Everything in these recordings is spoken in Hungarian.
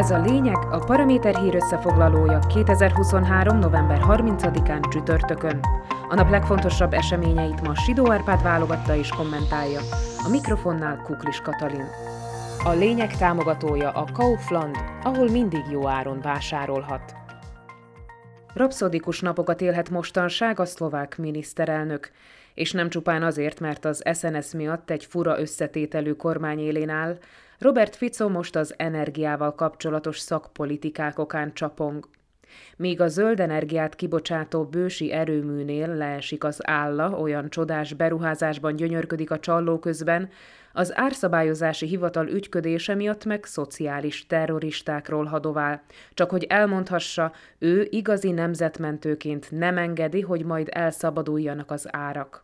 Ez a lényeg, a Paraméter hír összefoglalója 2023. november 30-án csütörtökön. A nap legfontosabb eseményeit ma Sidó Árpád válogatta és kommentálja. A mikrofonnál Kuklis Katalin. A lényeg támogatója a Kaufland, ahol mindig jó áron vásárolhat. Rapszodikus napokat élhet mostanság a szlovák miniszterelnök, és nem csupán azért, mert az SNS miatt egy fura összetételű kormány élén áll, Robert Fico most az energiával kapcsolatos szakpolitikák okán csapong. Míg a zöld energiát kibocsátó bősi erőműnél leesik az álla, olyan csodás beruházásban gyönyörködik a csalló közben, az árszabályozási hivatal ügyködése miatt meg szociális terroristákról hadovál, csak hogy elmondhassa, ő igazi nemzetmentőként nem engedi, hogy majd elszabaduljanak az árak.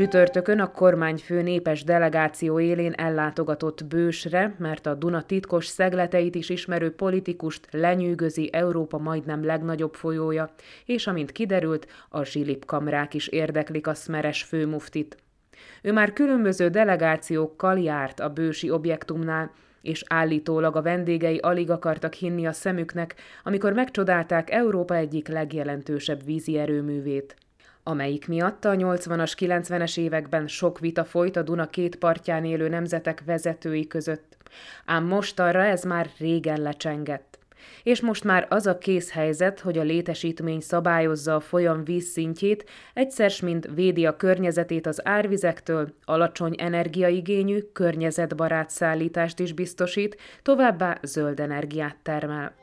Csütörtökön a kormányfő népes delegáció élén ellátogatott Bősre, mert a Duna titkos szegleteit is ismerő politikust lenyűgözi Európa majdnem legnagyobb folyója, és amint kiderült, a zsilipkamrák is érdeklik a szmeres főmuftit. Ő már különböző delegációkkal járt a bősi objektumnál, és állítólag a vendégei alig akartak hinni a szemüknek, amikor megcsodálták Európa egyik legjelentősebb vízi erőművét amelyik miatt a 80-as, 90-es években sok vita folyt a Duna két partján élő nemzetek vezetői között. Ám mostanra ez már régen lecsengett. És most már az a kész helyzet, hogy a létesítmény szabályozza a folyam vízszintjét, egyszer mint védi a környezetét az árvizektől, alacsony energiaigényű, környezetbarát szállítást is biztosít, továbbá zöld energiát termel.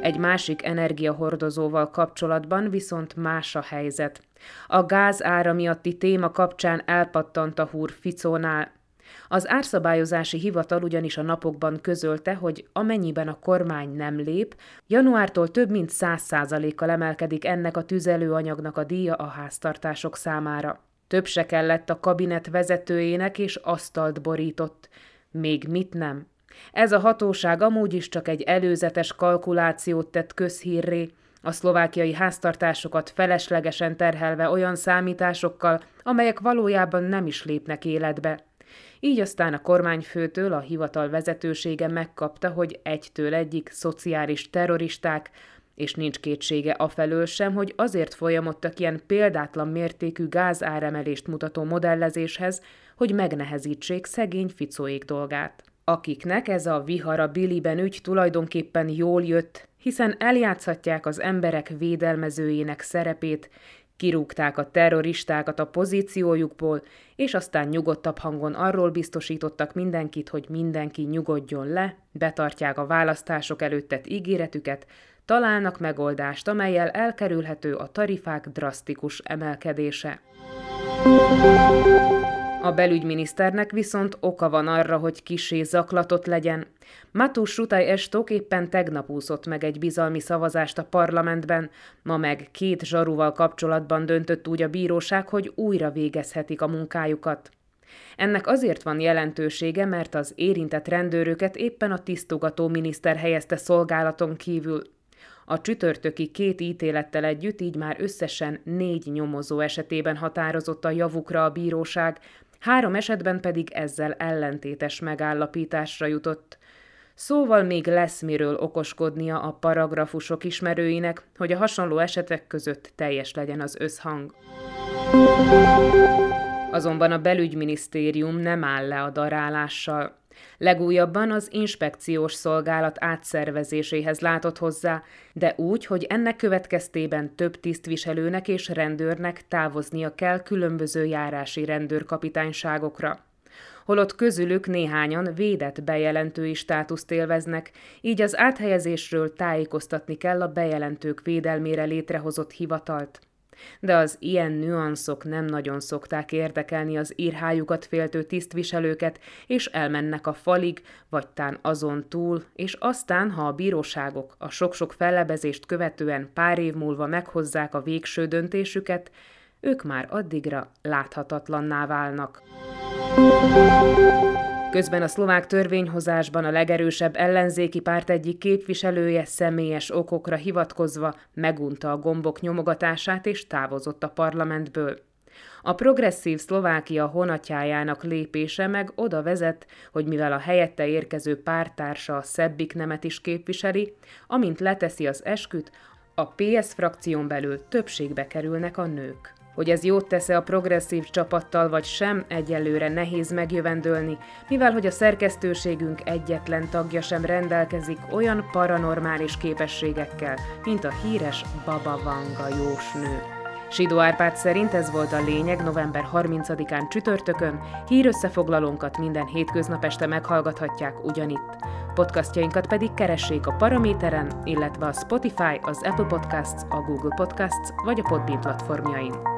Egy másik energiahordozóval kapcsolatban viszont más a helyzet. A gáz ára miatti téma kapcsán elpattant a húr Ficónál. Az árszabályozási hivatal ugyanis a napokban közölte, hogy amennyiben a kormány nem lép, januártól több mint 100%-kal emelkedik ennek a tüzelőanyagnak a díja a háztartások számára. Több se kellett a kabinet vezetőjének, és asztalt borított. Még mit nem? Ez a hatóság amúgy is csak egy előzetes kalkulációt tett közhírré, a szlovákiai háztartásokat feleslegesen terhelve olyan számításokkal, amelyek valójában nem is lépnek életbe. Így aztán a kormányfőtől a hivatal vezetősége megkapta, hogy egytől egyik szociális terroristák, és nincs kétsége afelől sem, hogy azért folyamodtak ilyen példátlan mértékű gázáremelést mutató modellezéshez, hogy megnehezítsék szegény ficóék dolgát akiknek ez a vihara Billyben ügy tulajdonképpen jól jött, hiszen eljátszhatják az emberek védelmezőjének szerepét, kirúgták a terroristákat a pozíciójukból, és aztán nyugodtabb hangon arról biztosítottak mindenkit, hogy mindenki nyugodjon le, betartják a választások előttet ígéretüket, találnak megoldást, amelyel elkerülhető a tarifák drasztikus emelkedése. A belügyminiszternek viszont oka van arra, hogy kisé zaklatott legyen. Matus Rutaj Estok éppen tegnap úszott meg egy bizalmi szavazást a parlamentben, ma meg két zsaruval kapcsolatban döntött úgy a bíróság, hogy újra végezhetik a munkájukat. Ennek azért van jelentősége, mert az érintett rendőröket éppen a tisztogató miniszter helyezte szolgálaton kívül. A csütörtöki két ítélettel együtt így már összesen négy nyomozó esetében határozott a javukra a bíróság, három esetben pedig ezzel ellentétes megállapításra jutott. Szóval még lesz miről okoskodnia a paragrafusok ismerőinek, hogy a hasonló esetek között teljes legyen az összhang. Azonban a belügyminisztérium nem áll le a darálással. Legújabban az inspekciós szolgálat átszervezéséhez látott hozzá, de úgy, hogy ennek következtében több tisztviselőnek és rendőrnek távoznia kell különböző járási rendőrkapitányságokra. Holott közülük néhányan védett bejelentői státuszt élveznek, így az áthelyezésről tájékoztatni kell a bejelentők védelmére létrehozott hivatalt de az ilyen nüanszok nem nagyon szokták érdekelni az írhájukat féltő tisztviselőket, és elmennek a falig, vagy tán azon túl, és aztán, ha a bíróságok a sok-sok fellebezést követően pár év múlva meghozzák a végső döntésüket, ők már addigra láthatatlanná válnak. Közben a szlovák törvényhozásban a legerősebb ellenzéki párt egyik képviselője személyes okokra hivatkozva megunta a gombok nyomogatását és távozott a parlamentből. A progresszív Szlovákia honatjájának lépése meg oda vezet, hogy mivel a helyette érkező pártársa a szebbik nemet is képviseli, amint leteszi az esküt, a PS frakción belül többségbe kerülnek a nők. Hogy ez jót tesz a progresszív csapattal vagy sem, egyelőre nehéz megjövendölni, mivel hogy a szerkesztőségünk egyetlen tagja sem rendelkezik olyan paranormális képességekkel, mint a híres Baba Vanga jósnő. Sidó Árpád szerint ez volt a lényeg november 30-án csütörtökön, hírösszefoglalónkat minden hétköznap este meghallgathatják ugyanitt. Podcastjainkat pedig keressék a Paraméteren, illetve a Spotify, az Apple Podcasts, a Google Podcasts vagy a Podbean platformjain.